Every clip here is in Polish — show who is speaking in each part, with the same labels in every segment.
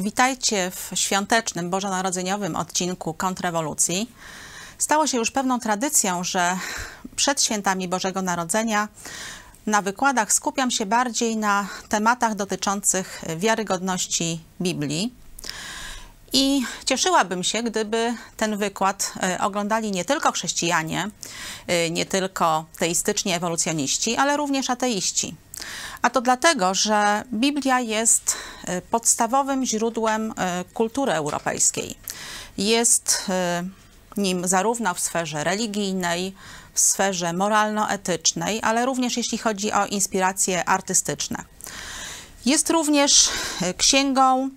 Speaker 1: Witajcie w świątecznym, bożonarodzeniowym odcinku Kontrrewolucji. Stało się już pewną tradycją, że przed świętami Bożego Narodzenia na wykładach skupiam się bardziej na tematach dotyczących wiarygodności Biblii. I cieszyłabym się, gdyby ten wykład e, oglądali nie tylko chrześcijanie, e, nie tylko teistyczni ewolucjoniści, ale również ateiści. A to dlatego, że Biblia jest e, podstawowym źródłem kultury europejskiej. Jest nim zarówno w sferze religijnej, w sferze moralno-etycznej, ale również jeśli chodzi o inspiracje artystyczne. Jest również księgą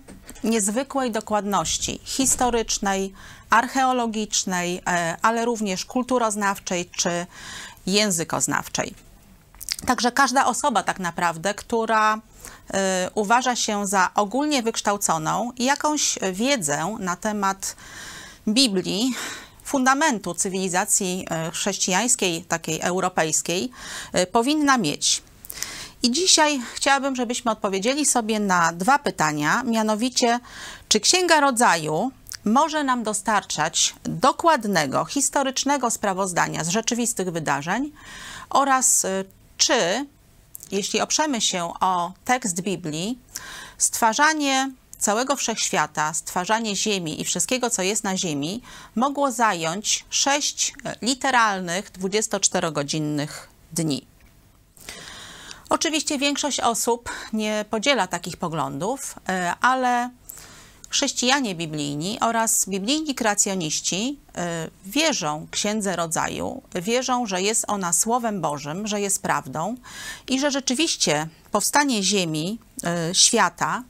Speaker 1: niezwykłej dokładności historycznej, archeologicznej, e, ale również kulturoznawczej czy językoznawczej. Także każda osoba tak naprawdę, która y, uważa się za ogólnie wykształconą i jakąś wiedzę na temat Biblii, fundamentu cywilizacji e, chrześcijańskiej, takiej europejskiej, y, powinna mieć. I dzisiaj chciałabym, żebyśmy odpowiedzieli sobie na dwa pytania, mianowicie, czy Księga Rodzaju może nam dostarczać dokładnego, historycznego sprawozdania z rzeczywistych wydarzeń oraz y, czy, jeśli oprzemy się o tekst Biblii, stwarzanie całego wszechświata, stwarzanie Ziemi i wszystkiego, co jest na Ziemi, mogło zająć sześć literalnych 24-godzinnych dni. Oczywiście większość osób nie podziela takich poglądów, e, ale chrześcijanie biblijni oraz biblijni kreacjoniści e, wierzą Księdze Rodzaju, wierzą, że jest ona Słowem Bożym, że jest prawdą i że rzeczywiście powstanie Ziemi, e, świata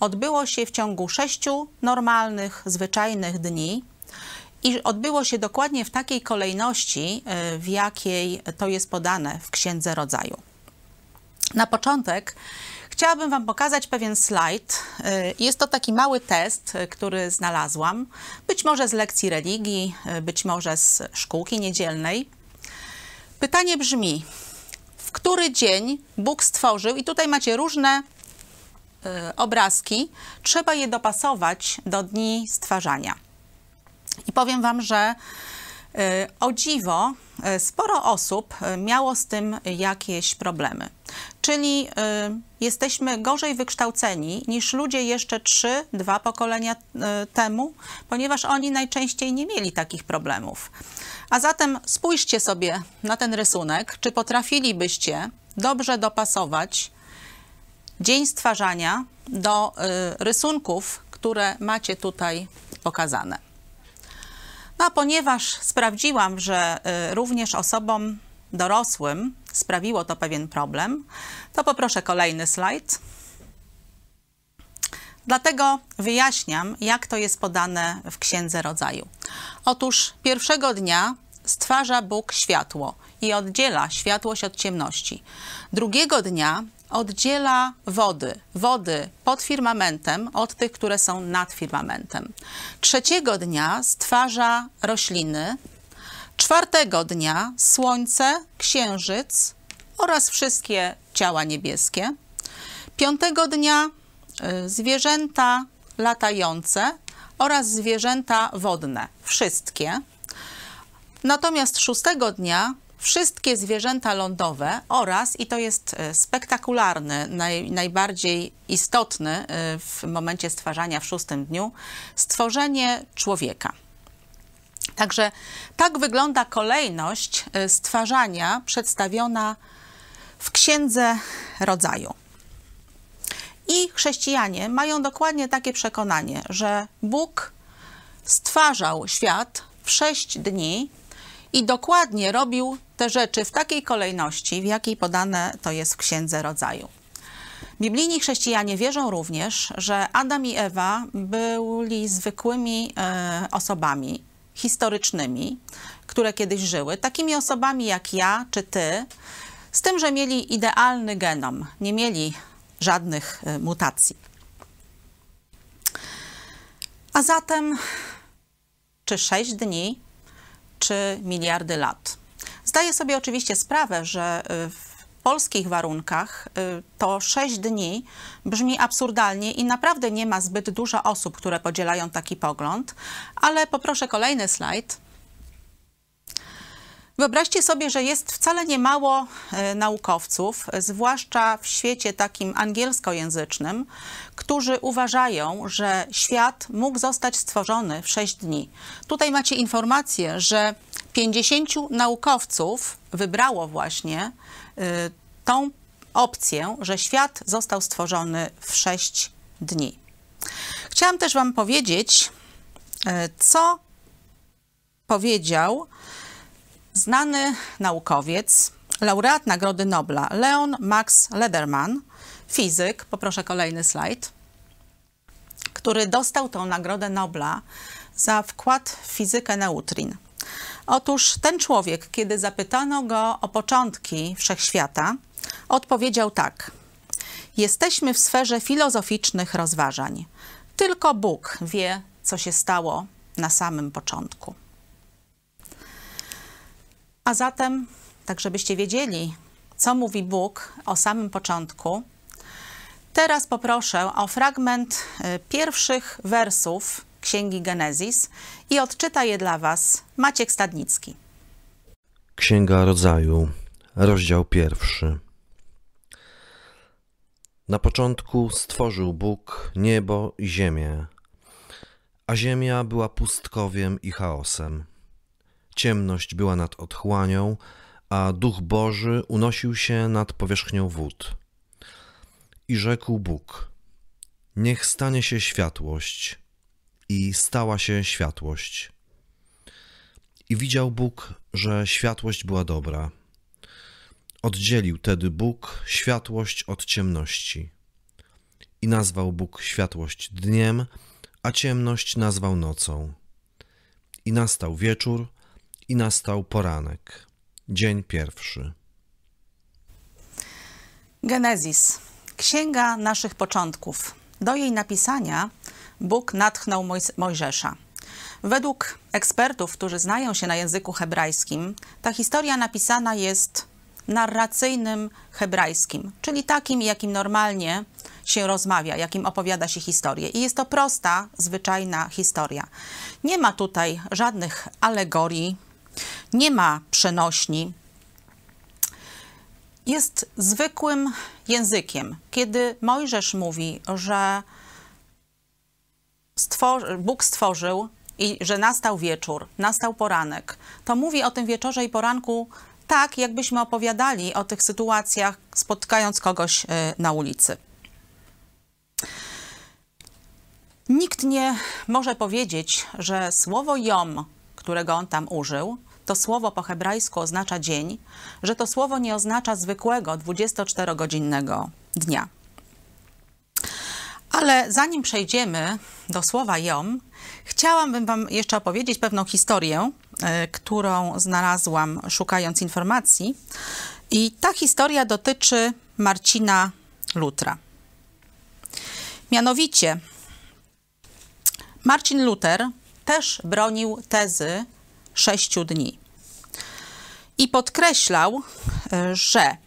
Speaker 1: odbyło się w ciągu sześciu normalnych, zwyczajnych dni, i odbyło się dokładnie w takiej kolejności, w jakiej to jest podane w Księdze Rodzaju. Na początek chciałabym Wam pokazać pewien slajd. Y, jest to taki mały test, y, który znalazłam, być może z lekcji religii, y, być może z szkółki niedzielnej. Pytanie brzmi, w który dzień Bóg stworzył, i tutaj macie różne obrazki, trzeba je dopasować do dni stwarzania. I powiem Wam, że o dziwo, sporo osób miało z tym jakieś problemy. Czyli y, jesteśmy gorzej wykształceni niż ludzie jeszcze trzy, dwa pokolenia y, temu, ponieważ oni najczęściej nie mieli takich problemów. A zatem spójrzcie sobie na ten rysunek, czy potrafilibyście dobrze dopasować dzień stwarzania do y, rysunków, które macie tutaj pokazane. No a ponieważ sprawdziłam, że również osobom dorosłym sprawiło to pewien problem, to poproszę kolejny slajd. Dlatego wyjaśniam, jak to jest podane w Księdze Rodzaju. Otóż pierwszego dnia stwarza Bóg światło i oddziela światłość od ciemności. Drugiego dnia oddziela wody, wody pod firmamentem od tych, które są nad firmamentem. Trzeciego dnia stwarza rośliny, Czwartego dnia Słońce, Księżyc oraz wszystkie ciała niebieskie. Piątego dnia y, zwierzęta latające oraz zwierzęta wodne, wszystkie. Natomiast szóstego dnia wszystkie zwierzęta lądowe oraz, i to jest y, spektakularny, naj, najbardziej istotny y, w momencie stwarzania w szóstym dniu, stworzenie człowieka. Także tak wygląda kolejność y, stwarzania przedstawiona w Księdze Rodzaju. I chrześcijanie mają dokładnie takie przekonanie, że Bóg stwarzał świat w sześć dni i dokładnie robił te rzeczy w takiej kolejności, w jakiej podane to jest w Księdze Rodzaju. Biblijni chrześcijanie wierzą również, że Adam i Ewa byli zwykłymi e, osobami, historycznymi, które kiedyś żyły, takimi osobami jak ja czy ty, z tym, że mieli idealny genom, nie mieli żadnych y, mutacji. A zatem, czy 6 dni, czy miliardy lat? Zdaję sobie oczywiście sprawę, że y, polskich warunkach y, to 6 dni brzmi absurdalnie i naprawdę nie ma zbyt dużo osób, które podzielają taki pogląd, ale poproszę kolejny slajd. Wyobraźcie sobie, że jest wcale nie mało e, naukowców, zwłaszcza w świecie takim angielskojęzycznym, którzy uważają, że świat mógł zostać stworzony w 6 dni. Tutaj macie informację, że 50 naukowców wybrało właśnie y, tą opcję, że świat został stworzony w 6 dni. Chciałam też Wam powiedzieć, y, co powiedział znany naukowiec, laureat Nagrody Nobla Leon Max Lederman, fizyk, poproszę kolejny slajd, który dostał tą Nagrodę Nobla za wkład w fizykę neutrin. Otóż ten człowiek, kiedy zapytano go o początki wszechświata, odpowiedział tak: Jesteśmy w sferze filozoficznych rozważań. Tylko Bóg wie, co się stało na samym początku. A zatem, tak żebyście wiedzieli, co mówi Bóg o samym początku, teraz poproszę o fragment y, pierwszych wersów Księgi Genezis i odczyta je dla Was Maciek Stadnicki.
Speaker 2: Księga Rodzaju, rozdział pierwszy. Na początku stworzył Bóg niebo i ziemię, a ziemia była pustkowiem i chaosem. Ciemność była nad otchłanią, a duch Boży unosił się nad powierzchnią wód. I rzekł Bóg: Niech stanie się światłość, i stała się światłość. I widział Bóg, że światłość była dobra. Oddzielił tedy Bóg światłość od ciemności. I nazwał Bóg światłość dniem, a ciemność nazwał nocą. I nastał wieczór, i nastał poranek, dzień pierwszy.
Speaker 1: Genezis, księga naszych początków. Do jej napisania Bóg natchnął Mojżesza. Według ekspertów, którzy znają się na języku hebrajskim, ta historia napisana jest narracyjnym hebrajskim, czyli takim, jakim normalnie się rozmawia, jakim opowiada się historię. I jest to prosta, zwyczajna historia. Nie ma tutaj żadnych alegorii, nie ma przenośni. Jest zwykłym językiem. Kiedy Mojżesz mówi, że stworzy, Bóg stworzył i że nastał wieczór, nastał poranek, to mówi o tym wieczorze i poranku tak, jakbyśmy opowiadali o tych sytuacjach, spotkając kogoś y, na ulicy. Nikt nie może powiedzieć, że słowo jom, którego on tam użył, to słowo po hebrajsku oznacza dzień, że to słowo nie oznacza zwykłego 24-godzinnego dnia. Ale zanim przejdziemy do słowa jom, chciałabym Wam jeszcze opowiedzieć pewną historię, y, którą znalazłam szukając informacji. I ta historia dotyczy Marcina Lutra. Mianowicie, Marcin Luther też bronił tezy sześciu dni. I podkreślał, y, że E,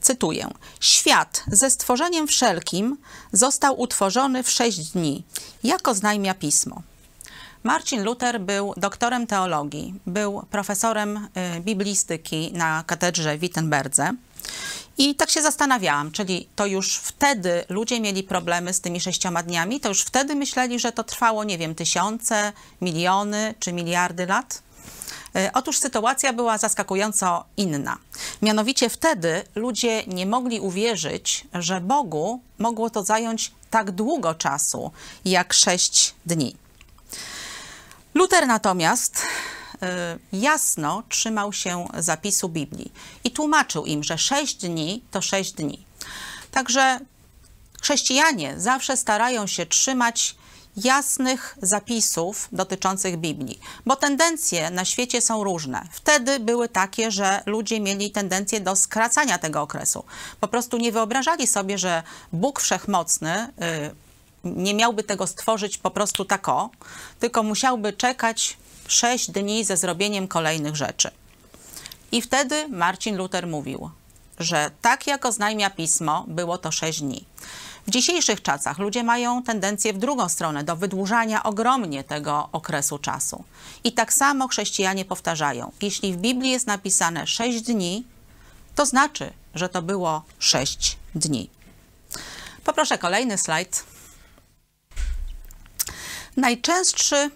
Speaker 1: cytuję: Świat ze stworzeniem wszelkim został utworzony w sześć dni, jako znajmia pismo. Marcin Luther był doktorem teologii, był profesorem e, biblistyki na katedrze w Wittenberdze. I tak się zastanawiałam, czyli to już wtedy ludzie mieli problemy z tymi sześcioma dniami, to już wtedy myśleli, że to trwało, nie wiem, tysiące, miliony czy miliardy lat? E, otóż sytuacja była zaskakująco inna. Mianowicie wtedy ludzie nie mogli uwierzyć, że Bogu mogło to zająć tak długo czasu jak sześć dni. Luther natomiast e, jasno trzymał się zapisu Biblii i tłumaczył im, że sześć dni to sześć dni. Także chrześcijanie zawsze starają się trzymać jasnych zapisów dotyczących Biblii, bo tendencje na świecie są różne. Wtedy były takie, że ludzie mieli tendencję do skracania tego okresu. Po prostu nie wyobrażali sobie, że Bóg Wszechmocny y, nie miałby tego stworzyć po prostu tako, tylko musiałby czekać sześć dni ze zrobieniem kolejnych rzeczy. I wtedy Marcin Luther mówił: że tak jak oznajmia pismo, było to sześć dni. W dzisiejszych czasach ludzie mają tendencję w drugą stronę, do wydłużania ogromnie tego okresu czasu. I tak samo chrześcijanie powtarzają: jeśli w Biblii jest napisane sześć dni, to znaczy, że to było sześć dni. Poproszę kolejny slajd. Najczęstszy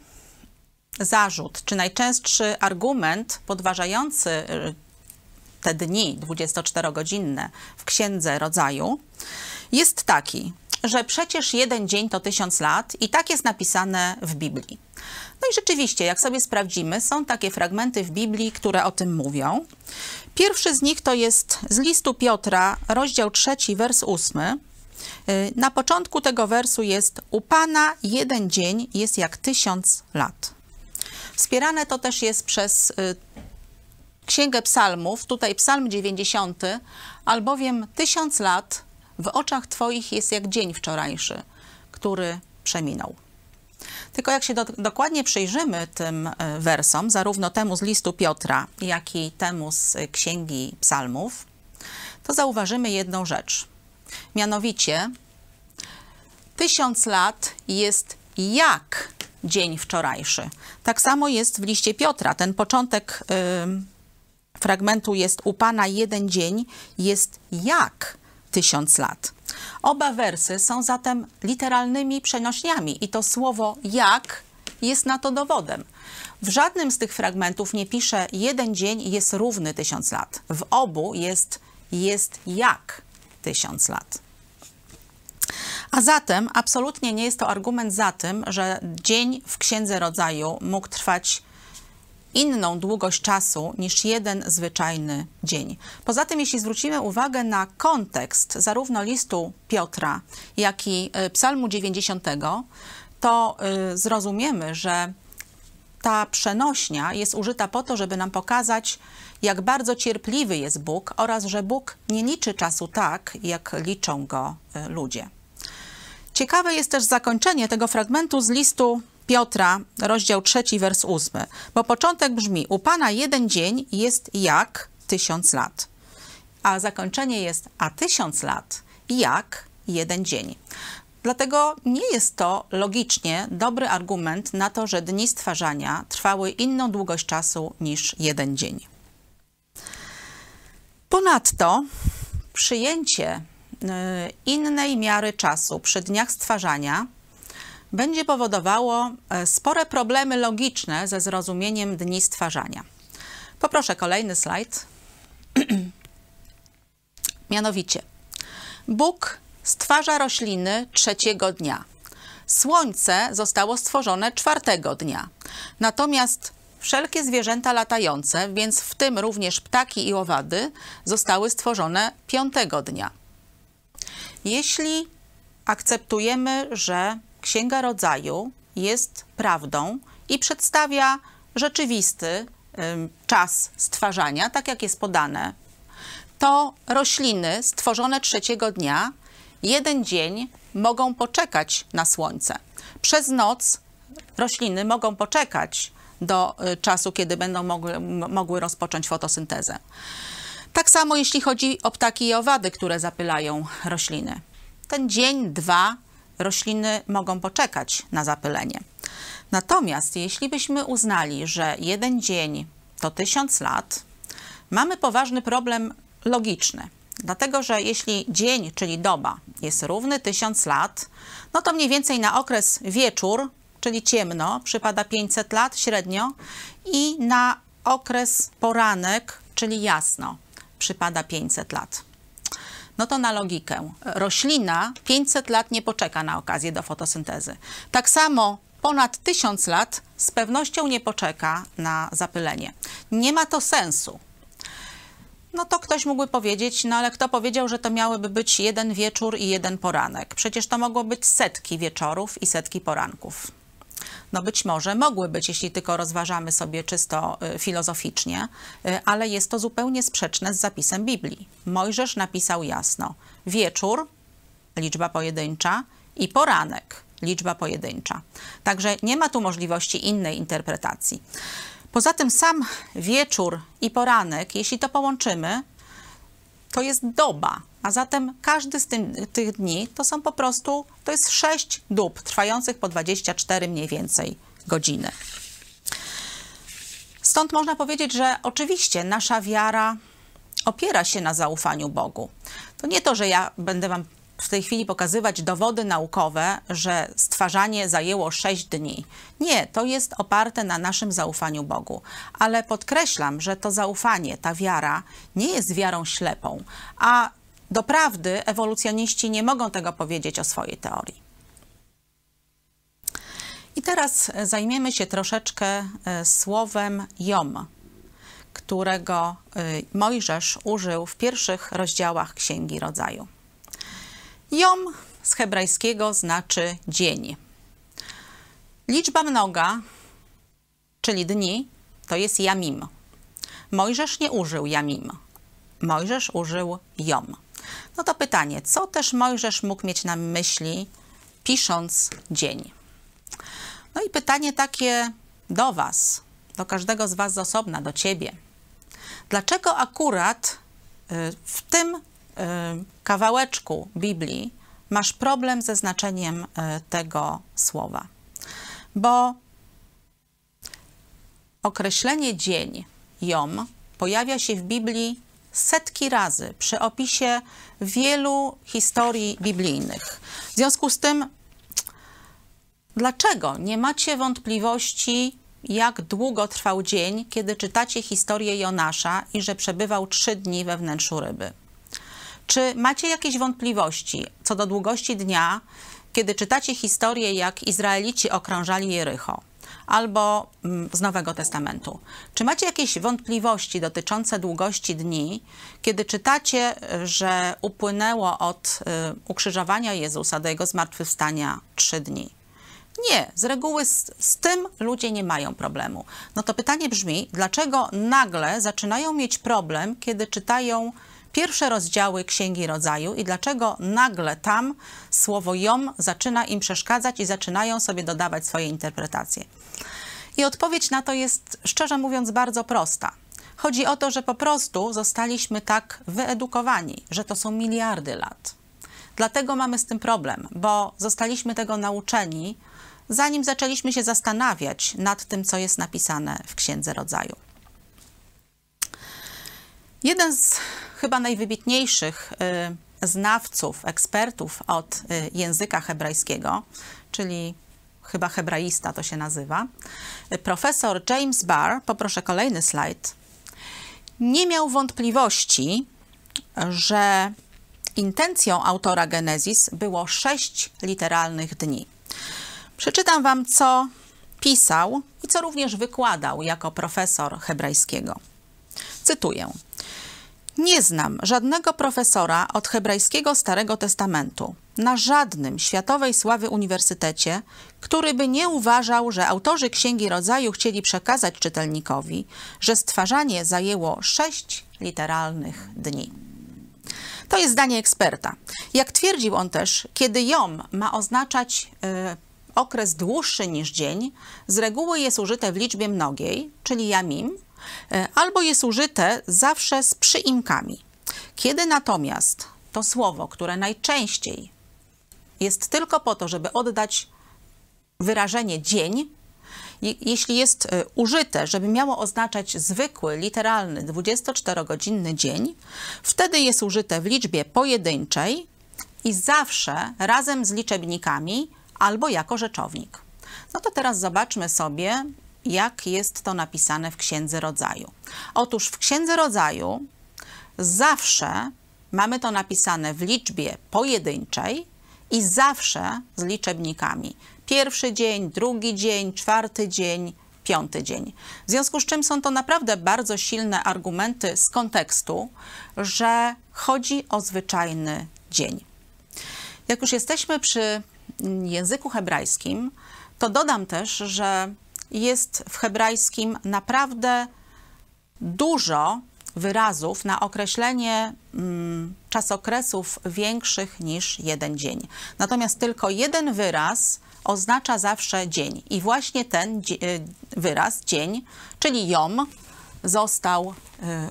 Speaker 1: zarzut, czy najczęstszy argument podważający y, te dni 24-godzinne w Księdze Rodzaju jest taki, że przecież jeden dzień to tysiąc lat i tak jest napisane w Biblii. No i rzeczywiście, jak sobie sprawdzimy, są takie fragmenty w Biblii, które o tym mówią. Pierwszy z nich to jest z listu Piotra, rozdział trzeci, wers ósmy. Y, na początku tego wersu jest: U Pana jeden dzień jest jak tysiąc lat. Wspierane to też jest przez y, Księgę Psalmów, tutaj Psalm 90, albowiem tysiąc lat w oczach Twoich jest jak dzień wczorajszy, który przeminął. Tylko jak się do, dokładnie przyjrzymy tym y, wersom, zarówno temu z listu Piotra, jak i temu z Księgi Psalmów, to zauważymy jedną rzecz. Mianowicie, tysiąc lat jest jak dzień wczorajszy. Tak samo jest w liście Piotra. Ten początek fragmentu jest u Pana jeden dzień, jest jak tysiąc lat. Oba wersy są zatem literalnymi przenośniami i to słowo jak jest na to dowodem. W żadnym z tych fragmentów nie pisze jeden dzień jest równy tysiąc lat. W obu jest jest jak tysiąc lat. A zatem absolutnie nie jest to argument za tym, że dzień w Księdze Rodzaju mógł trwać inną długość czasu niż jeden zwyczajny dzień. Poza tym, jeśli zwrócimy uwagę na kontekst zarówno listu Piotra, jak i y, Psalmu 90, to y, zrozumiemy, że ta przenośnia jest użyta po to, żeby nam pokazać, jak bardzo cierpliwy jest Bóg oraz że Bóg nie liczy czasu tak, jak liczą go y, ludzie. Ciekawe jest też zakończenie tego fragmentu z listu Piotra, rozdział 3, wers 8, bo początek brzmi: U Pana jeden dzień jest jak tysiąc lat, a zakończenie jest: A tysiąc lat jak jeden dzień. Dlatego nie jest to logicznie dobry argument na to, że dni stwarzania trwały inną długość czasu niż jeden dzień. Ponadto przyjęcie y, innej miary czasu przy dniach stwarzania będzie powodowało e, spore problemy logiczne ze zrozumieniem dni stwarzania. Poproszę kolejny slajd. Mianowicie, Bóg stwarza rośliny trzeciego dnia. Słońce zostało stworzone czwartego dnia. Natomiast wszelkie zwierzęta latające, więc w tym również ptaki i owady, zostały stworzone piątego dnia. Jeśli akceptujemy, że Księga Rodzaju jest prawdą i przedstawia rzeczywisty czas stwarzania, tak jak jest podane, to rośliny stworzone trzeciego dnia jeden dzień mogą poczekać na słońce. Przez noc rośliny mogą poczekać do y, czasu, kiedy będą mogły, mogły rozpocząć fotosyntezę. Tak samo jeśli chodzi o ptaki i owady, które zapylają rośliny. Ten dzień, dwa rośliny mogą poczekać na zapylenie. Natomiast jeśli byśmy uznali, że jeden dzień to tysiąc lat, mamy poważny problem logiczny. Dlatego, że jeśli dzień, czyli doba, jest równy tysiąc lat, no to mniej więcej na okres wieczór, czyli ciemno, przypada 500 lat średnio i na okres poranek, czyli jasno, przypada 500 lat no to na logikę. Roślina 500 lat nie poczeka na okazję do fotosyntezy. Tak samo ponad 1000 lat z pewnością nie poczeka na zapylenie. Nie ma to sensu. No to ktoś mógłby powiedzieć, no ale kto powiedział, że to miałyby być jeden wieczór i jeden poranek? Przecież to mogło być setki wieczorów i setki poranków. No być może mogły być, jeśli tylko rozważamy sobie czysto y, filozoficznie, y, ale jest to zupełnie sprzeczne z zapisem Biblii. Mojżesz napisał jasno: wieczór, liczba pojedyncza i poranek, liczba pojedyncza. Także nie ma tu możliwości innej interpretacji. Poza tym sam wieczór i poranek, jeśli to połączymy, to jest doba, a zatem każdy z tym, tych dni to są po prostu, to jest sześć dób trwających po 24 mniej więcej godziny. Stąd można powiedzieć, że oczywiście nasza wiara opiera się na zaufaniu Bogu. To nie to, że ja będę Wam w tej chwili pokazywać dowody naukowe, że stwarzanie zajęło 6 dni. Nie, to jest oparte na naszym zaufaniu Bogu. Ale podkreślam, że to zaufanie, ta wiara nie jest wiarą ślepą, a doprawdy ewolucjoniści nie mogą tego powiedzieć o swojej teorii. I teraz zajmiemy się troszeczkę e, słowem Jom, którego e, Mojżesz użył w pierwszych rozdziałach Księgi Rodzaju. Jom z hebrajskiego znaczy dzień. Liczba mnoga, czyli dni, to jest jamim. Mojżesz nie użył jamim. Mojżesz użył jom. No to pytanie, co też Mojżesz mógł mieć na myśli, pisząc dzień? No i pytanie takie do Was, do każdego z Was z osobna, do Ciebie. Dlaczego akurat y, w tym kawałeczku Biblii masz problem ze znaczeniem y, tego słowa? Bo określenie dzień, jom, pojawia się w Biblii setki razy przy opisie wielu historii biblijnych. W związku z tym Dlaczego nie macie wątpliwości, jak długo trwał dzień, kiedy czytacie historię Jonasza i że przebywał trzy dni we wnętrzu ryby? Czy macie jakieś wątpliwości co do długości dnia, kiedy czytacie historię, jak Izraelici okrążali Jericho? Albo mm, z Nowego Testamentu. Czy macie jakieś wątpliwości dotyczące długości dni, kiedy czytacie, że upłynęło od y, ukrzyżowania Jezusa do jego zmartwychwstania trzy dni? Nie, z reguły z, z, tym ludzie nie mają problemu. No to pytanie brzmi, dlaczego nagle zaczynają mieć problem, kiedy czytają pierwsze rozdziały Księgi Rodzaju i dlaczego nagle tam słowo jom zaczyna im przeszkadzać i zaczynają sobie dodawać swoje interpretacje? I odpowiedź na to jest, szczerze mówiąc, bardzo prosta. Chodzi o to, że po prostu zostaliśmy tak wyedukowani, że to są miliardy lat. Dlatego mamy z tym problem, bo zostaliśmy tego nauczeni, zanim zaczęliśmy się zastanawiać nad tym, co jest napisane w Księdze Rodzaju. Jeden z chyba najwybitniejszych y, znawców, ekspertów od y, języka hebrajskiego, czyli chyba hebraista to się nazywa, y, profesor James Barr, poproszę kolejny slajd, nie miał wątpliwości, że intencją autora Genezis było sześć literalnych dni. Przeczytam Wam, co pisał i co również wykładał jako profesor hebrajskiego. Cytuję. Nie znam żadnego profesora od hebrajskiego Starego Testamentu na żadnym światowej sławy uniwersytecie, który by nie uważał, że autorzy Księgi Rodzaju chcieli przekazać czytelnikowi, że stwarzanie zajęło sześć literalnych dni. To jest zdanie eksperta. Jak twierdził on też, kiedy Jom ma oznaczać yy, okres dłuższy niż dzień, z reguły jest użyte w liczbie mnogiej, czyli jamim, albo jest użyte zawsze z przyimkami. Kiedy natomiast to słowo, które najczęściej jest tylko po to, żeby oddać wyrażenie dzień, jeśli jest e, użyte, żeby miało oznaczać zwykły, literalny 24-godzinny dzień, wtedy jest użyte w liczbie pojedynczej i zawsze razem z liczebnikami albo jako rzeczownik. No to teraz zobaczmy sobie, jak jest to napisane w Księdze Rodzaju. Otóż w Księdze Rodzaju zawsze mamy to napisane w liczbie pojedynczej i zawsze z liczebnikami. Pierwszy dzień, drugi dzień, czwarty dzień, piąty dzień. W związku z czym są to naprawdę bardzo silne argumenty z kontekstu, że chodzi o zwyczajny dzień. Jak już jesteśmy przy języku hebrajskim, to dodam też, że jest w hebrajskim naprawdę dużo wyrazów na określenie mm, czasokresów większych niż jeden dzień. Natomiast tylko jeden wyraz oznacza zawsze dzień. I właśnie ten y, wyraz, dzień, czyli jom, został y,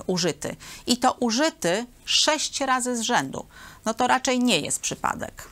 Speaker 1: użyty. I to użyty sześć razy z rzędu. No to raczej nie jest przypadek.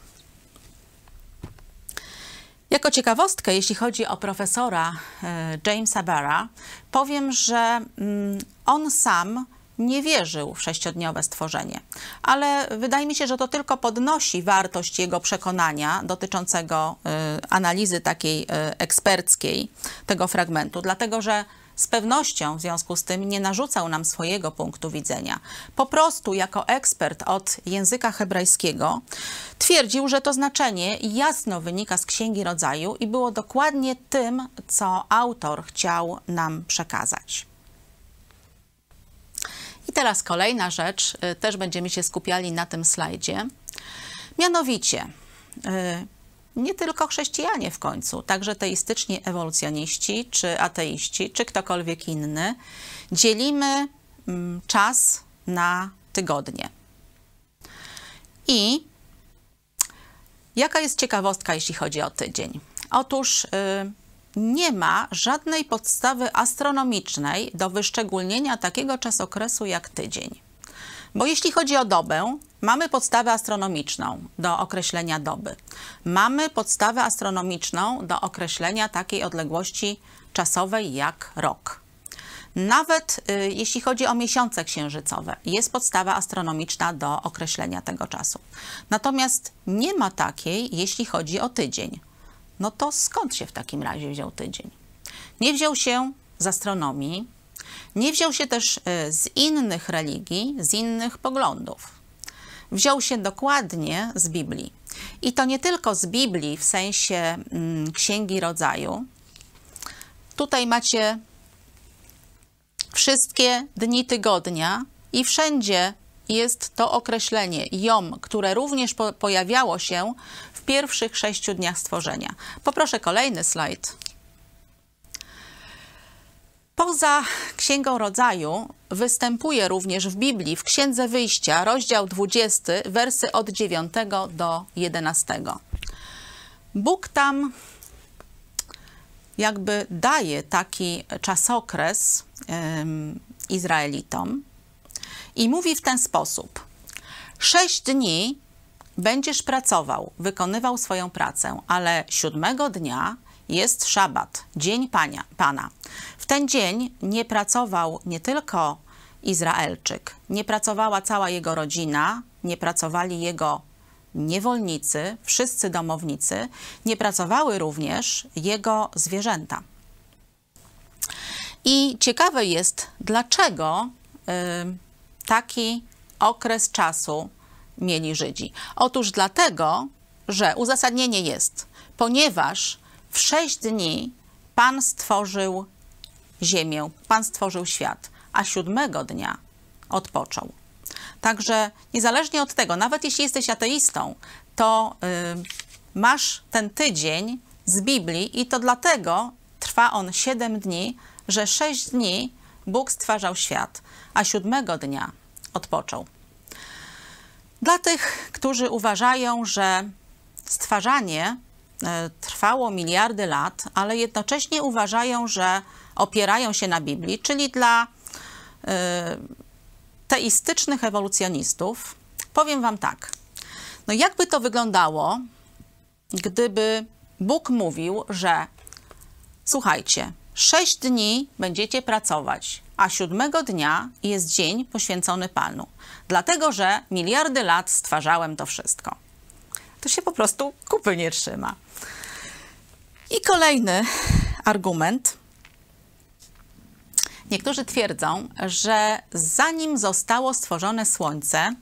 Speaker 1: Jako ciekawostkę, jeśli chodzi o profesora y, Jamesa Barra, powiem, że mm, on sam nie wierzył w sześciodniowe stworzenie. Ale wydaje mi się, że to tylko podnosi wartość jego przekonania dotyczącego y, analizy takiej y, eksperckiej tego fragmentu, dlatego że z pewnością w związku z tym nie narzucał nam swojego punktu widzenia. Po prostu jako ekspert od języka hebrajskiego twierdził, że to znaczenie jasno wynika z Księgi Rodzaju i było dokładnie tym, co autor chciał nam przekazać. I teraz kolejna rzecz, y, też będziemy się skupiali na tym slajdzie. Mianowicie, y, nie tylko chrześcijanie w końcu, także teistyczni ewolucjoniści, czy ateiści, czy ktokolwiek inny, dzielimy mm, czas na tygodnie. I jaka jest ciekawostka, jeśli chodzi o tydzień? Otóż yy, nie ma żadnej podstawy astronomicznej do wyszczególnienia takiego czasokresu jak tydzień. Bo jeśli chodzi o dobę, mamy podstawę astronomiczną do określenia doby. Mamy podstawę astronomiczną do określenia takiej odległości czasowej jak rok. Nawet y, jeśli chodzi o miesiące księżycowe, jest podstawa astronomiczna do określenia tego czasu. Natomiast nie ma takiej, jeśli chodzi o tydzień. No to skąd się w takim razie wziął tydzień? Nie wziął się z astronomii, nie wziął się też e, z innych religii, z innych poglądów. Wziął się dokładnie z Biblii. I to nie tylko z Biblii w sensie mm, Księgi Rodzaju. Tutaj macie wszystkie dni tygodnia i wszędzie jest to określenie jom, które również po pojawiało się w pierwszych sześciu dniach stworzenia. Poproszę kolejny slajd. Poza Księgą Rodzaju występuje również w Biblii, w Księdze Wyjścia, rozdział 20, wersy od 9 do 11. Bóg tam jakby daje taki czasokres um, Izraelitom i mówi w ten sposób: Sześć dni będziesz pracował, wykonywał swoją pracę, ale siódmego dnia jest szabat, dzień Pania, Pana. W ten dzień nie pracował nie tylko Izraelczyk, nie pracowała cała jego rodzina, nie pracowali jego niewolnicy, wszyscy domownicy, nie pracowały również jego zwierzęta. I ciekawe jest, dlaczego y, taki okres czasu mieli Żydzi. Otóż dlatego, że uzasadnienie jest, ponieważ w sześć dni Pan stworzył ziemię, Pan stworzył świat, a siódmego dnia odpoczął. Także niezależnie od tego, nawet jeśli jesteś ateistą, to yy, masz ten tydzień z Biblii i to dlatego trwa on siedem dni, że sześć dni Bóg stwarzał świat, a siódmego dnia odpoczął. Dla tych, którzy uważają, że stwarzanie trwało miliardy lat, ale jednocześnie uważają, że opierają się na Biblii, czyli dla e, teistycznych ewolucjonistów, powiem Wam tak. No jakby to wyglądało, gdyby Bóg mówił, że słuchajcie, sześć dni będziecie pracować, a siódmego dnia jest dzień poświęcony Panu, dlatego że miliardy lat stwarzałem to wszystko. To się po prostu kupy nie trzyma. I kolejny argument. Niektórzy twierdzą, że zanim zostało stworzone Słońce,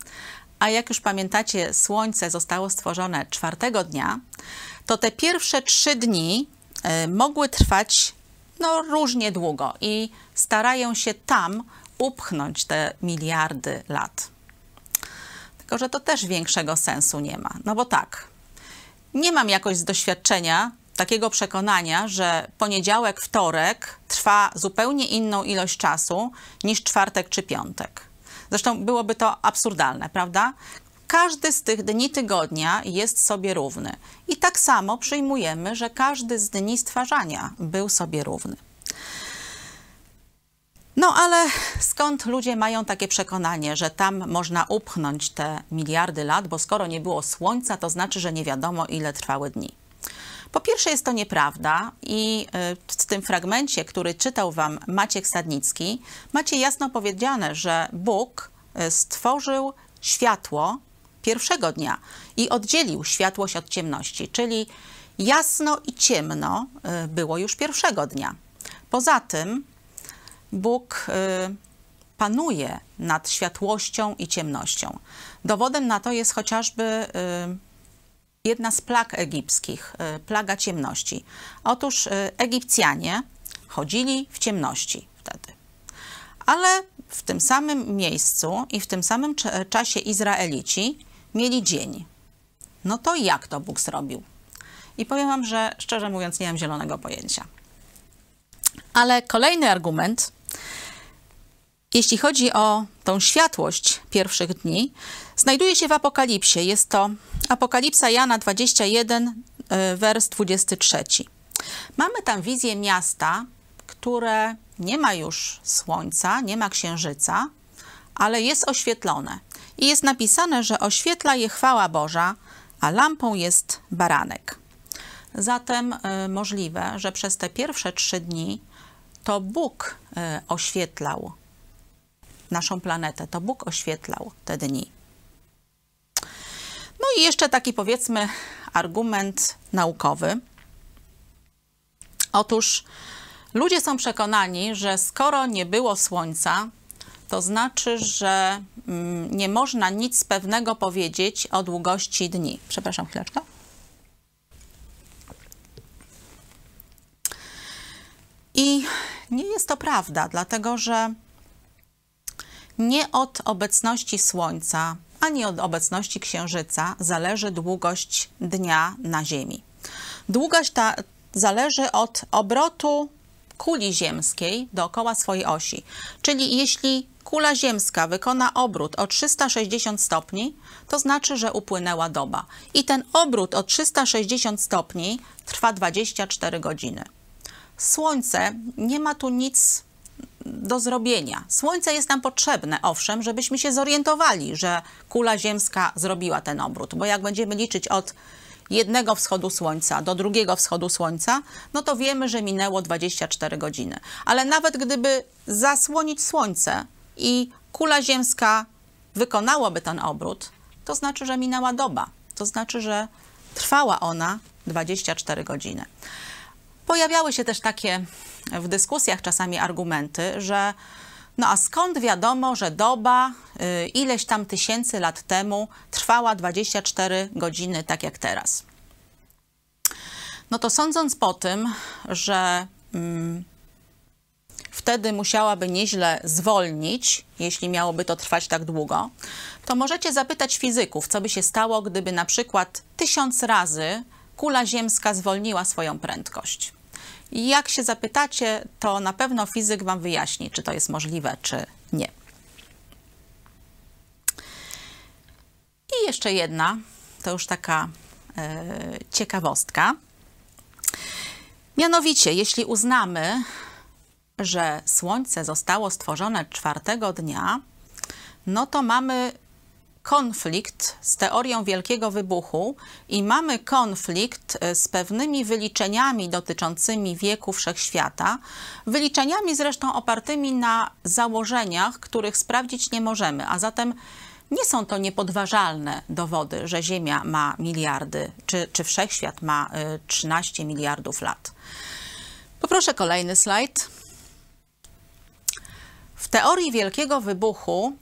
Speaker 1: a jak już pamiętacie, Słońce zostało stworzone czwartego dnia, to te pierwsze trzy dni y, mogły trwać no, różnie długo i starają się tam upchnąć te miliardy lat. Tylko, że to też większego sensu nie ma. No bo tak, nie mam jakoś z doświadczenia takiego przekonania, że poniedziałek, wtorek trwa zupełnie inną ilość czasu niż czwartek czy piątek. Zresztą byłoby to absurdalne, prawda? Każdy z tych dni tygodnia jest sobie równy. I tak samo przyjmujemy, że każdy z dni stwarzania był sobie równy. No ale skąd ludzie mają takie przekonanie, że tam można upchnąć te miliardy lat, bo skoro nie było słońca, to znaczy, że nie wiadomo ile trwały dni. Po pierwsze jest to nieprawda i y, w tym fragmencie, który czytał wam Maciek Sadnicki, macie jasno powiedziane, że Bóg y, stworzył światło pierwszego dnia i oddzielił światłość od ciemności, czyli jasno i ciemno y, było już pierwszego dnia. Poza tym Bóg panuje nad światłością i ciemnością. Dowodem na to jest chociażby jedna z plag egipskich, y, plaga ciemności. Otóż y, Egipcjanie chodzili w ciemności wtedy. Ale w tym samym miejscu i w tym samym czasie Izraelici mieli dzień. No to jak to Bóg zrobił? I powiem Wam, że szczerze mówiąc nie mam zielonego pojęcia. Ale kolejny argument, jeśli chodzi o tą światłość pierwszych dni, znajduje się w Apokalipsie. Jest to Apokalipsa Jana 21, e, wers 23. Mamy tam wizję miasta, które nie ma już słońca, nie ma księżyca, ale jest oświetlone. I jest napisane, że oświetla je chwała Boża, a lampą jest baranek. Zatem y, możliwe, że przez te pierwsze trzy dni to Bóg y, oświetlał naszą planetę, to Bóg oświetlał te dni. No i jeszcze taki powiedzmy argument naukowy. Otóż ludzie są przekonani, że skoro nie było słońca, to znaczy, że mm, nie można nic pewnego powiedzieć o długości dni. Przepraszam chwileczkę. I nie jest to prawda, dlatego że nie od obecności słońca ani od obecności księżyca zależy długość dnia na Ziemi. Długość ta zależy od obrotu kuli ziemskiej dookoła swojej osi. Czyli jeśli kula ziemska wykona obrót o 360 stopni, to znaczy, że upłynęła doba. I ten obrót o 360 stopni trwa 24 godziny. Słońce nie ma tu nic do zrobienia. Słońce jest nam potrzebne, owszem, żebyśmy się zorientowali, że kula ziemska zrobiła ten obrót, bo jak będziemy liczyć od jednego wschodu słońca do drugiego wschodu słońca, no to wiemy, że minęło 24 godziny. Ale nawet gdyby zasłonić słońce i kula ziemska wykonałaby ten obrót, to znaczy, że minęła doba. To znaczy, że trwała ona 24 godziny. Pojawiały się też takie w dyskusjach czasami argumenty, że no a skąd wiadomo, że doba y, ileś tam tysięcy lat temu trwała 24 godziny, tak jak teraz? No to sądząc po tym, że mm, wtedy musiałaby nieźle zwolnić, jeśli miałoby to trwać tak długo, to możecie zapytać fizyków, co by się stało, gdyby na przykład tysiąc razy kula ziemska zwolniła swoją prędkość. Jak się zapytacie, to na pewno fizyk Wam wyjaśni, czy to jest możliwe, czy nie. I jeszcze jedna, to już taka e, ciekawostka. Mianowicie, jeśli uznamy, że Słońce zostało stworzone czwartego dnia, no to mamy konflikt z teorią Wielkiego Wybuchu i mamy konflikt e, z pewnymi wyliczeniami dotyczącymi wieku wszechświata, wyliczeniami zresztą opartymi na założeniach, których sprawdzić nie możemy, a zatem nie są to niepodważalne dowody, że Ziemia ma miliardy, czy, czy wszechświat ma 13 e, miliardów lat. Poproszę kolejny slajd. W teorii Wielkiego Wybuchu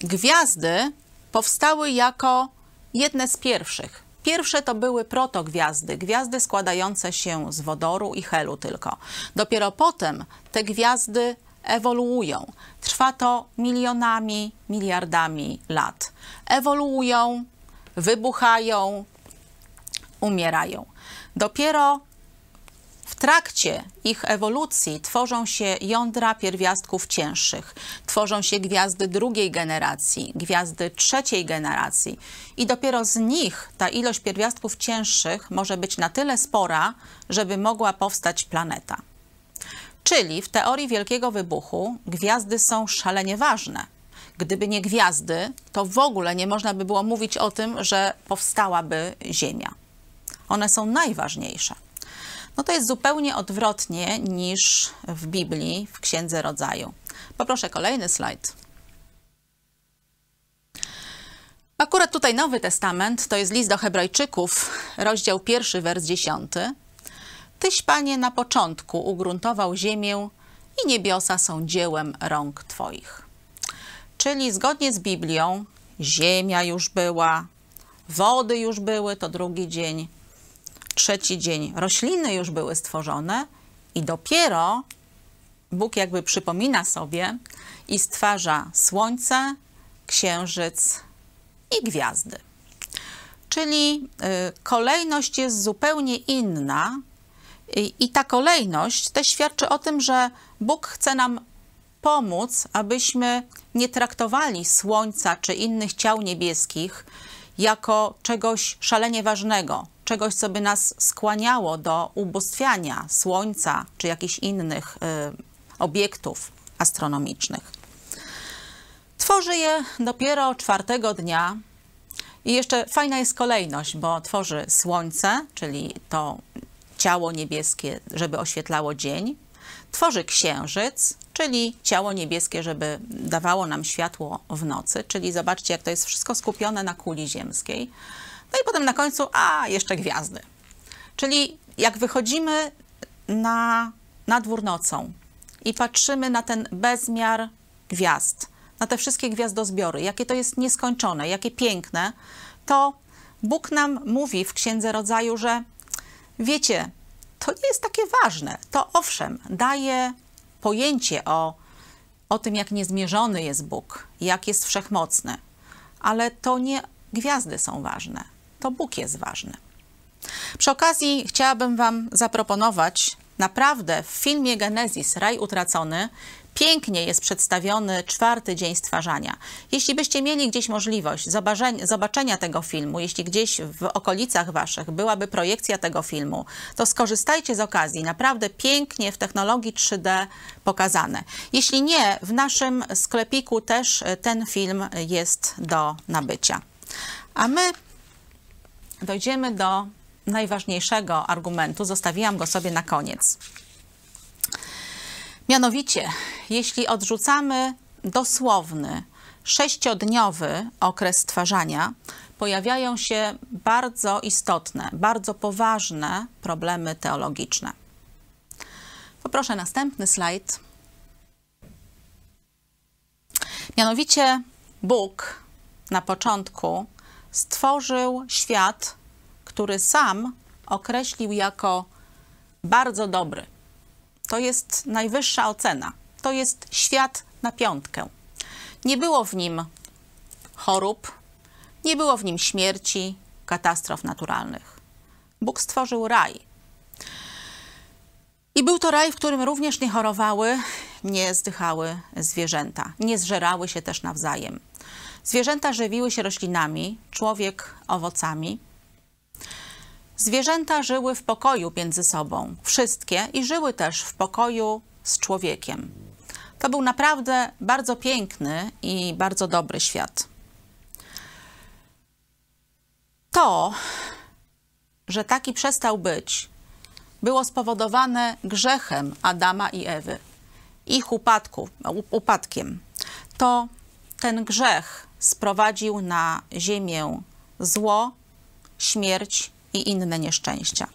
Speaker 1: Gwiazdy powstały jako jedne z pierwszych. Pierwsze to były protogwiazdy, gwiazdy składające się z wodoru i helu tylko. Dopiero potem te gwiazdy ewoluują. Trwa to milionami, miliardami lat. Ewoluują, wybuchają, umierają. Dopiero trakcie ich ewolucji tworzą się jądra pierwiastków cięższych, tworzą się gwiazdy drugiej generacji, gwiazdy trzeciej generacji i dopiero z nich ta ilość pierwiastków cięższych może być na tyle spora, żeby mogła powstać planeta. Czyli w teorii Wielkiego Wybuchu gwiazdy są szalenie ważne. Gdyby nie gwiazdy, to w ogóle nie można by było mówić o tym, że powstałaby Ziemia. One są najważniejsze. No to jest zupełnie odwrotnie niż w Biblii, w Księdze Rodzaju. Poproszę kolejny slajd. Akurat tutaj Nowy Testament, to jest list do Hebrajczyków, rozdział pierwszy, wers dziesiąty. Tyś, Panie, na początku ugruntował ziemię i niebiosa są dziełem rąk Twoich. Czyli zgodnie z Biblią, ziemia już była, wody już były, to drugi dzień, trzeci dzień, rośliny już były stworzone i dopiero Bóg jakby przypomina sobie i stwarza słońce, księżyc i gwiazdy. Czyli y, kolejność jest zupełnie inna, i ta kolejność też świadczy o tym, że Bóg chce nam pomóc, abyśmy nie traktowali Słońca czy innych ciał niebieskich jako czegoś szalenie ważnego, czegoś, co by nas skłaniało do ubóstwiania Słońca czy jakichś innych y, obiektów astronomicznych. Tworzy je dopiero czwartego dnia. I jeszcze fajna jest kolejność, bo tworzy Słońce, czyli to ciało niebieskie, żeby oświetlało dzień. Tworzy księżyc, czyli ciało niebieskie, żeby dawało nam światło w nocy. Czyli zobaczcie, jak to jest wszystko skupione na kuli ziemskiej. No i potem na końcu, a jeszcze gwiazdy. Czyli jak wychodzimy na, na dwór nocą i patrzymy na ten bezmiar gwiazd, na te wszystkie gwiazdozbiory, jakie to jest nieskończone, jakie piękne, to Bóg nam mówi w Księdze Rodzaju, że Wiecie, to nie jest takie ważne. To owszem, daje pojęcie o, o tym, jak niezmierzony jest Bóg, jak jest wszechmocny, ale to nie gwiazdy są ważne, to Bóg jest ważny. Przy okazji chciałabym Wam zaproponować naprawdę w filmie Genezis Raj Utracony Pięknie jest przedstawiony czwarty dzień stwarzania. Jeśli byście mieli gdzieś możliwość zobaczenia tego filmu, jeśli gdzieś w okolicach waszych byłaby projekcja tego filmu, to skorzystajcie z okazji. Naprawdę pięknie w technologii 3D pokazane. Jeśli nie, w naszym sklepiku też ten film jest do nabycia. A my dojdziemy do najważniejszego argumentu. Zostawiłam go sobie na koniec. Mianowicie, jeśli odrzucamy dosłowny, sześciodniowy okres stwarzania, pojawiają się bardzo istotne, bardzo poważne problemy teologiczne. Poproszę następny slajd. Mianowicie Bóg na początku stworzył świat, który sam określił jako bardzo dobry. To jest najwyższa ocena. To jest świat na piątkę. Nie było w nim chorób, nie było w nim śmierci, katastrof naturalnych. Bóg stworzył raj. I był to raj, w którym również nie chorowały, nie zdychały zwierzęta, nie zżerały się też nawzajem. Zwierzęta żywiły się roślinami, człowiek owocami. Zwierzęta żyły w pokoju między sobą, wszystkie, i żyły też w pokoju z człowiekiem. To był naprawdę bardzo piękny i bardzo dobry świat. To, że taki przestał być, było spowodowane grzechem Adama i Ewy, ich upadku, upadkiem. To ten grzech sprowadził na ziemię zło, śmierć i inne nieszczęścia.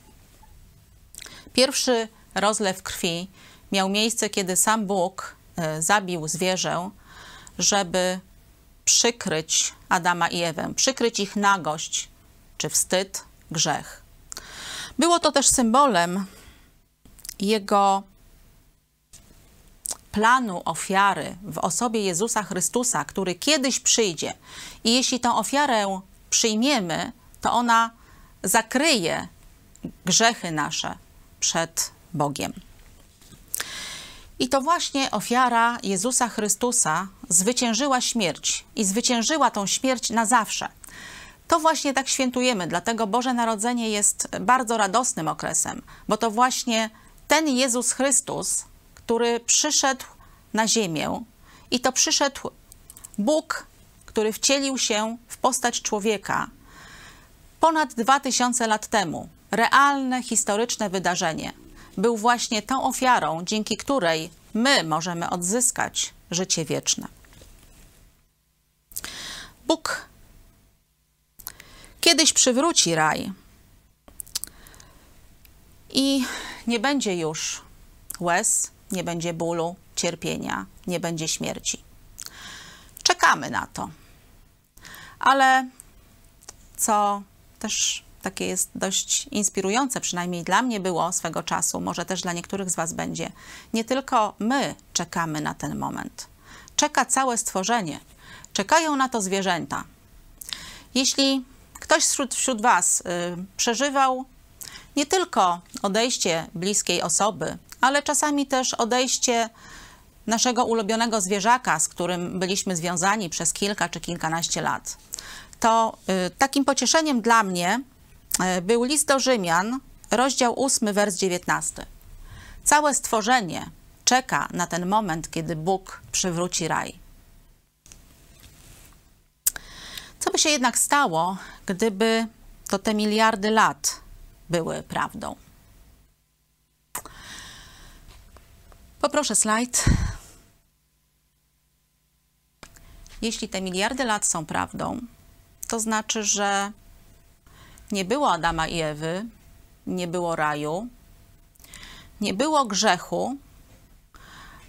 Speaker 1: Pierwszy rozlew krwi miał miejsce, kiedy sam Bóg e, zabił zwierzę, żeby przykryć Adama i Ewę, przykryć ich nagość czy wstyd, grzech. Było to też symbolem jego planu ofiary w osobie Jezusa Chrystusa, który kiedyś przyjdzie. I jeśli tę ofiarę przyjmiemy, to ona zakryje grzechy nasze przed Bogiem. I to właśnie ofiara Jezusa Chrystusa zwyciężyła śmierć i zwyciężyła tą śmierć na zawsze. To właśnie tak świętujemy, dlatego Boże Narodzenie jest bardzo radosnym okresem, bo to właśnie ten Jezus Chrystus, który przyszedł na ziemię i to przyszedł Bóg, który wcielił się w postać człowieka ponad 2000 lat temu. Realne, historyczne wydarzenie. Był właśnie tą ofiarą, dzięki której my możemy odzyskać życie wieczne. Bóg kiedyś przywróci raj i nie będzie już łez, nie będzie bólu, cierpienia, nie będzie śmierci. Czekamy na to. Ale co też takie jest dość inspirujące, przynajmniej dla mnie było swego czasu, może też dla niektórych z Was będzie. Nie tylko my czekamy na ten moment. Czeka całe stworzenie. Czekają na to zwierzęta. Jeśli ktoś wśród, wśród Was y, przeżywał nie tylko odejście bliskiej osoby, ale czasami też odejście naszego ulubionego zwierzaka, z którym byliśmy związani przez kilka czy kilkanaście lat, to y, takim pocieszeniem dla mnie y, był list do Rzymian, rozdział 8, wers 19. Całe stworzenie czeka na ten moment, kiedy Bóg przywróci raj. Co by się jednak stało, gdyby to te miliardy lat były prawdą? Poproszę slajd. Jeśli te miliardy lat są prawdą, to znaczy, że nie było Adama i Ewy, nie było raju, nie było grzechu,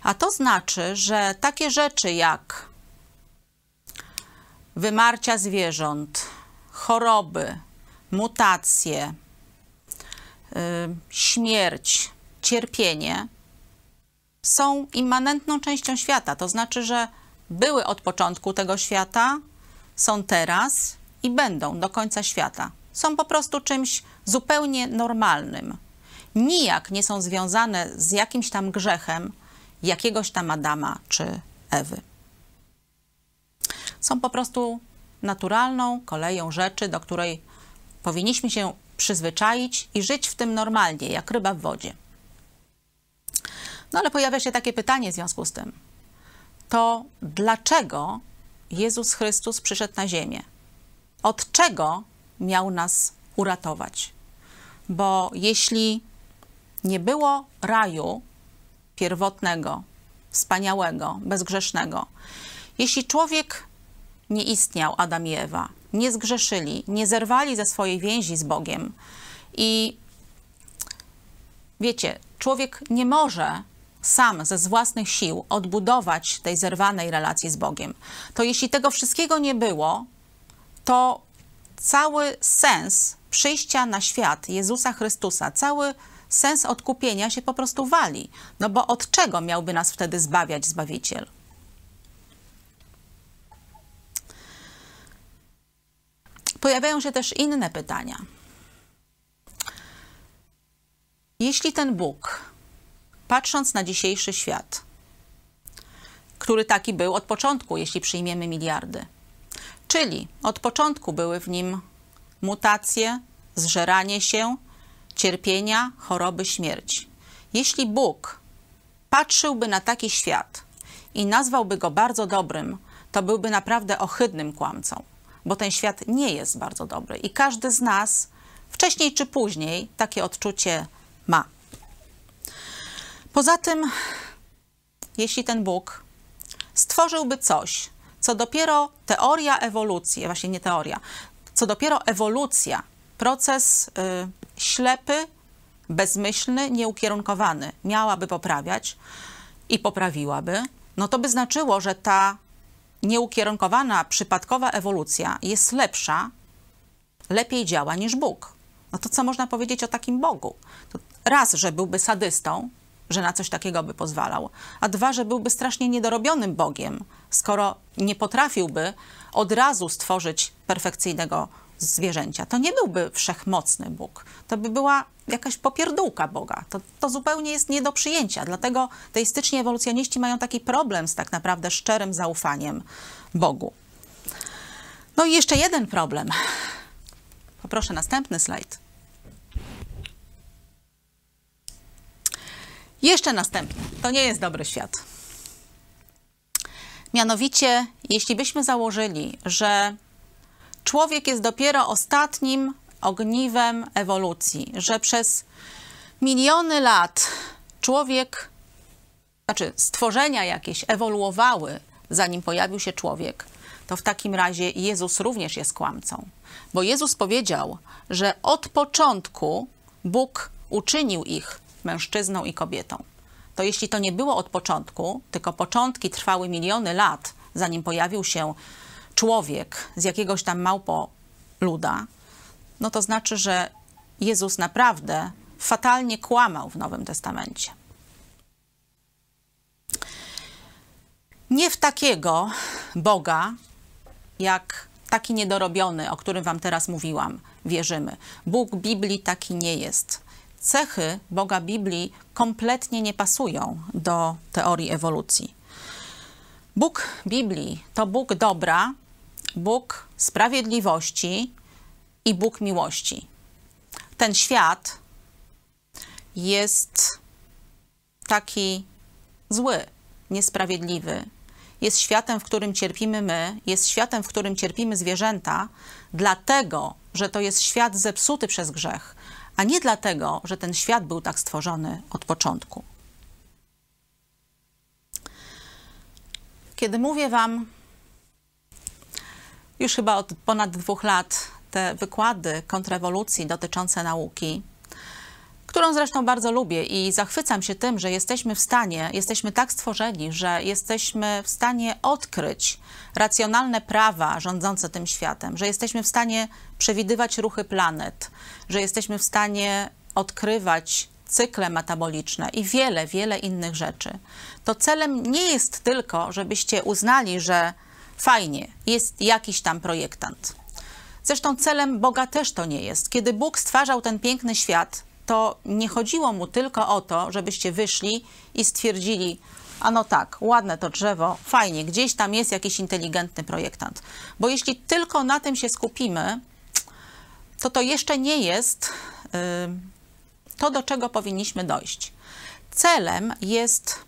Speaker 1: a to znaczy, że takie rzeczy jak wymarcia zwierząt, choroby, mutacje, yy, śmierć, cierpienie są immanentną częścią świata. To znaczy, że były od początku tego świata, są teraz i będą do końca świata. Są po prostu czymś zupełnie normalnym. Nijak nie są związane z jakimś tam grzechem jakiegoś tam Adama czy Ewy. Są po prostu naturalną koleją rzeczy, do której powinniśmy się przyzwyczaić i żyć w tym normalnie, jak ryba w wodzie. No ale pojawia się takie pytanie w związku z tym. To dlaczego Jezus Chrystus przyszedł na ziemię? Od czego miał nas uratować? Bo jeśli nie było raju pierwotnego, wspaniałego, bezgrzesznego, jeśli człowiek nie istniał, Adam i Ewa, nie zgrzeszyli, nie zerwali ze swojej więzi z Bogiem i wiecie, człowiek nie może sam ze własnych sił odbudować tej zerwanej relacji z Bogiem, to jeśli tego wszystkiego nie było, to cały sens przyjścia na świat Jezusa Chrystusa, cały sens odkupienia się po prostu wali. No bo od czego miałby nas wtedy zbawiać Zbawiciel? Pojawiają się też inne pytania. Jeśli ten Bóg patrząc na dzisiejszy świat, który taki był od początku, jeśli przyjmiemy miliardy. Czyli od początku były w nim mutacje, zżeranie się, cierpienia, choroby, śmierć. Jeśli Bóg patrzyłby na taki świat i nazwałby go bardzo dobrym, to byłby naprawdę ohydnym kłamcą, bo ten świat nie jest bardzo dobry i każdy z nas wcześniej czy później takie odczucie ma. Poza tym, jeśli ten Bóg stworzyłby coś, co dopiero teoria ewolucji, właśnie nie teoria, co dopiero ewolucja, proces y, ślepy, bezmyślny, nieukierunkowany miałaby poprawiać i poprawiłaby, no to by znaczyło, że ta nieukierunkowana, przypadkowa ewolucja jest lepsza, lepiej działa niż Bóg. No to co można powiedzieć o takim Bogu? To raz, że byłby sadystą, że na coś takiego by pozwalał, a dwa, że byłby strasznie niedorobionym Bogiem, skoro nie potrafiłby od razu stworzyć perfekcyjnego zwierzęcia. To nie byłby wszechmocny Bóg, to by była jakaś popierdółka Boga. To, to zupełnie jest nie do przyjęcia. Dlatego teistyczni ewolucjoniści mają taki problem z tak naprawdę szczerym zaufaniem Bogu. No i jeszcze jeden problem. Poproszę następny slajd. Jeszcze następny. to nie jest dobry świat. Mianowicie, jeśli byśmy założyli, że człowiek jest dopiero ostatnim ogniwem ewolucji, że przez miliony lat człowiek, znaczy stworzenia jakieś ewoluowały, zanim pojawił się człowiek, to w takim razie Jezus również jest kłamcą. Bo Jezus powiedział, że od początku Bóg uczynił ich mężczyzną i kobietą. To jeśli to nie było od początku, tylko początki trwały miliony lat, zanim pojawił się człowiek z jakiegoś tam małpo luda, no to znaczy, że Jezus naprawdę fatalnie kłamał w Nowym Testamencie. Nie w takiego Boga, jak taki niedorobiony, o którym Wam teraz mówiłam, wierzymy. Bóg Biblii taki nie jest. Cechy Boga Biblii kompletnie nie pasują do teorii ewolucji. Bóg Biblii to Bóg dobra, Bóg sprawiedliwości i Bóg miłości. Ten świat jest taki zły, niesprawiedliwy. Jest światem, w którym cierpimy my, jest światem, w którym cierpimy zwierzęta, dlatego, że to jest świat zepsuty przez grzech, a nie dlatego, że ten świat był tak stworzony od początku. Kiedy mówię Wam już chyba od ponad dwóch lat te wykłady kontrrewolucji dotyczące nauki, którą zresztą bardzo lubię i zachwycam się tym, że jesteśmy w stanie, jesteśmy tak stworzeni, że jesteśmy w stanie odkryć racjonalne prawa rządzące tym światem, że jesteśmy w stanie przewidywać ruchy planet, że jesteśmy w stanie odkrywać cykle metaboliczne i wiele, wiele innych rzeczy. To celem nie jest tylko, żebyście uznali, że fajnie, jest jakiś tam projektant. Zresztą celem Boga też to nie jest. Kiedy Bóg stwarzał ten piękny świat, to nie chodziło mu tylko o to, żebyście wyszli i stwierdzili, a no tak, ładne to drzewo, fajnie, gdzieś tam jest jakiś inteligentny projektant. Bo jeśli tylko na tym się skupimy, to to jeszcze nie jest yy, to, do czego powinniśmy dojść. Celem jest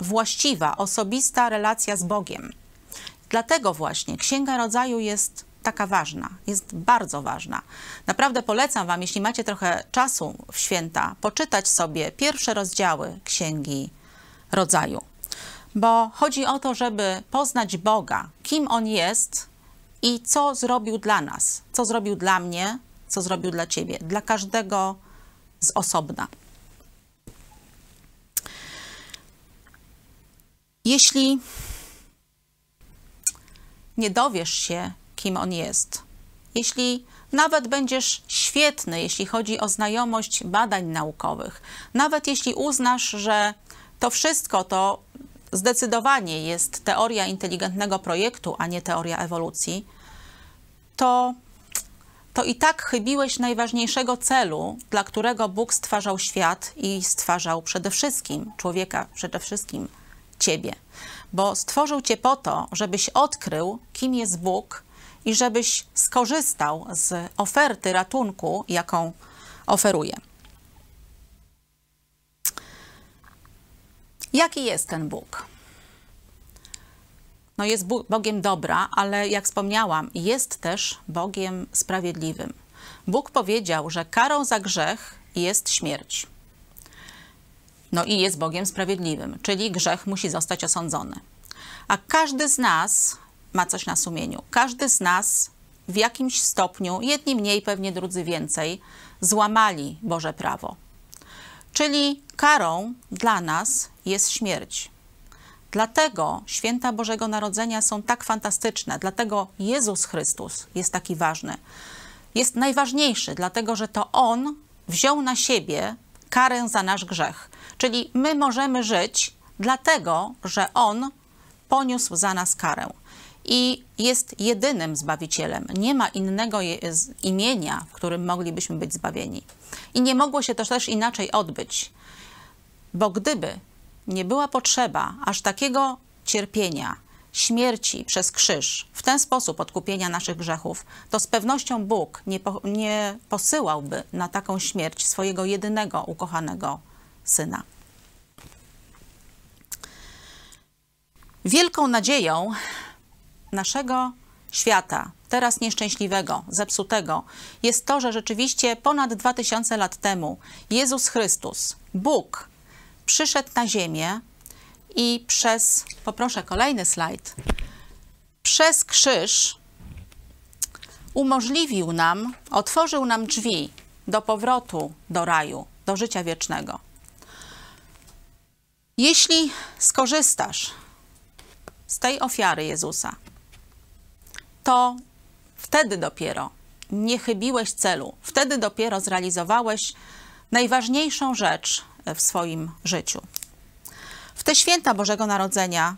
Speaker 1: właściwa, osobista relacja z Bogiem. Dlatego właśnie Księga Rodzaju jest taka ważna, jest bardzo ważna. Naprawdę polecam Wam, jeśli macie trochę czasu w święta, poczytać sobie pierwsze rozdziały Księgi Rodzaju. Bo chodzi o to, żeby poznać Boga, kim On jest i co zrobił dla nas, co zrobił dla mnie, co zrobił dla Ciebie, dla każdego z osobna. Jeśli nie dowiesz się, kim on jest, jeśli nawet będziesz świetny, jeśli chodzi o znajomość badań naukowych, nawet jeśli uznasz, że to wszystko to zdecydowanie jest teoria inteligentnego projektu, a nie teoria ewolucji, to, to i tak chybiłeś najważniejszego celu, dla którego Bóg stwarzał świat i stwarzał przede wszystkim człowieka, przede wszystkim ciebie. Bo stworzył cię po to, żebyś odkrył, kim jest Bóg i żebyś skorzystał z oferty ratunku, jaką oferuje. Jaki jest ten Bóg? No jest Bogiem dobra, ale jak wspomniałam, jest też Bogiem sprawiedliwym. Bóg powiedział, że karą za grzech jest śmierć. No i jest Bogiem sprawiedliwym, czyli grzech musi zostać osądzony. A każdy z nas ma coś na sumieniu. Każdy z nas w jakimś stopniu, jedni mniej, pewnie drudzy więcej, złamali Boże prawo. Czyli karą dla nas jest śmierć. Dlatego święta Bożego Narodzenia są tak fantastyczne, dlatego Jezus Chrystus jest taki ważny. Jest najważniejszy, dlatego że to On wziął na siebie karę za nasz grzech. Czyli my możemy żyć dlatego, że On poniósł za nas karę i jest jedynym Zbawicielem. Nie ma innego imienia, w którym moglibyśmy być zbawieni. I nie mogło się to też inaczej odbyć, bo gdyby nie była potrzeba aż takiego cierpienia, śmierci przez krzyż, w ten sposób odkupienia naszych grzechów, to z pewnością Bóg nie, po, nie posyłałby na taką śmierć swojego jedynego ukochanego syna. Wielką nadzieją naszego świata, teraz nieszczęśliwego, zepsutego, jest to, że rzeczywiście ponad 2000 lat temu Jezus Chrystus, Bóg, przyszedł na ziemię i przez, poproszę kolejny slajd, przez krzyż umożliwił nam, otworzył nam drzwi do powrotu do raju, do życia wiecznego. Jeśli skorzystasz z tej ofiary Jezusa, to wtedy dopiero nie chybiłeś celu, wtedy dopiero zrealizowałeś najważniejszą rzecz w swoim życiu. W te święta Bożego Narodzenia,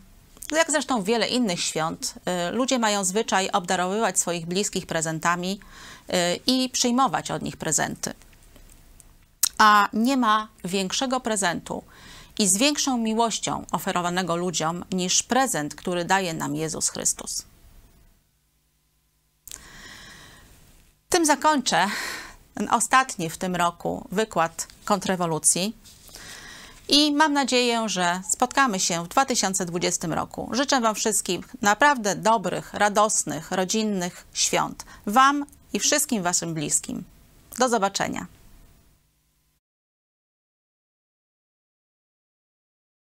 Speaker 1: jak zresztą wiele innych świąt, y, ludzie mają zwyczaj obdarowywać swoich bliskich prezentami y, i przyjmować od nich prezenty. A nie ma większego prezentu i z większą miłością oferowanego ludziom niż prezent, który daje nam Jezus Chrystus. Tym zakończę ten ostatni w tym roku wykład kontrrewolucji. I mam nadzieję, że spotkamy się w 2020 roku. Życzę Wam wszystkim naprawdę dobrych, radosnych, rodzinnych świąt. Wam i wszystkim Waszym bliskim. Do zobaczenia.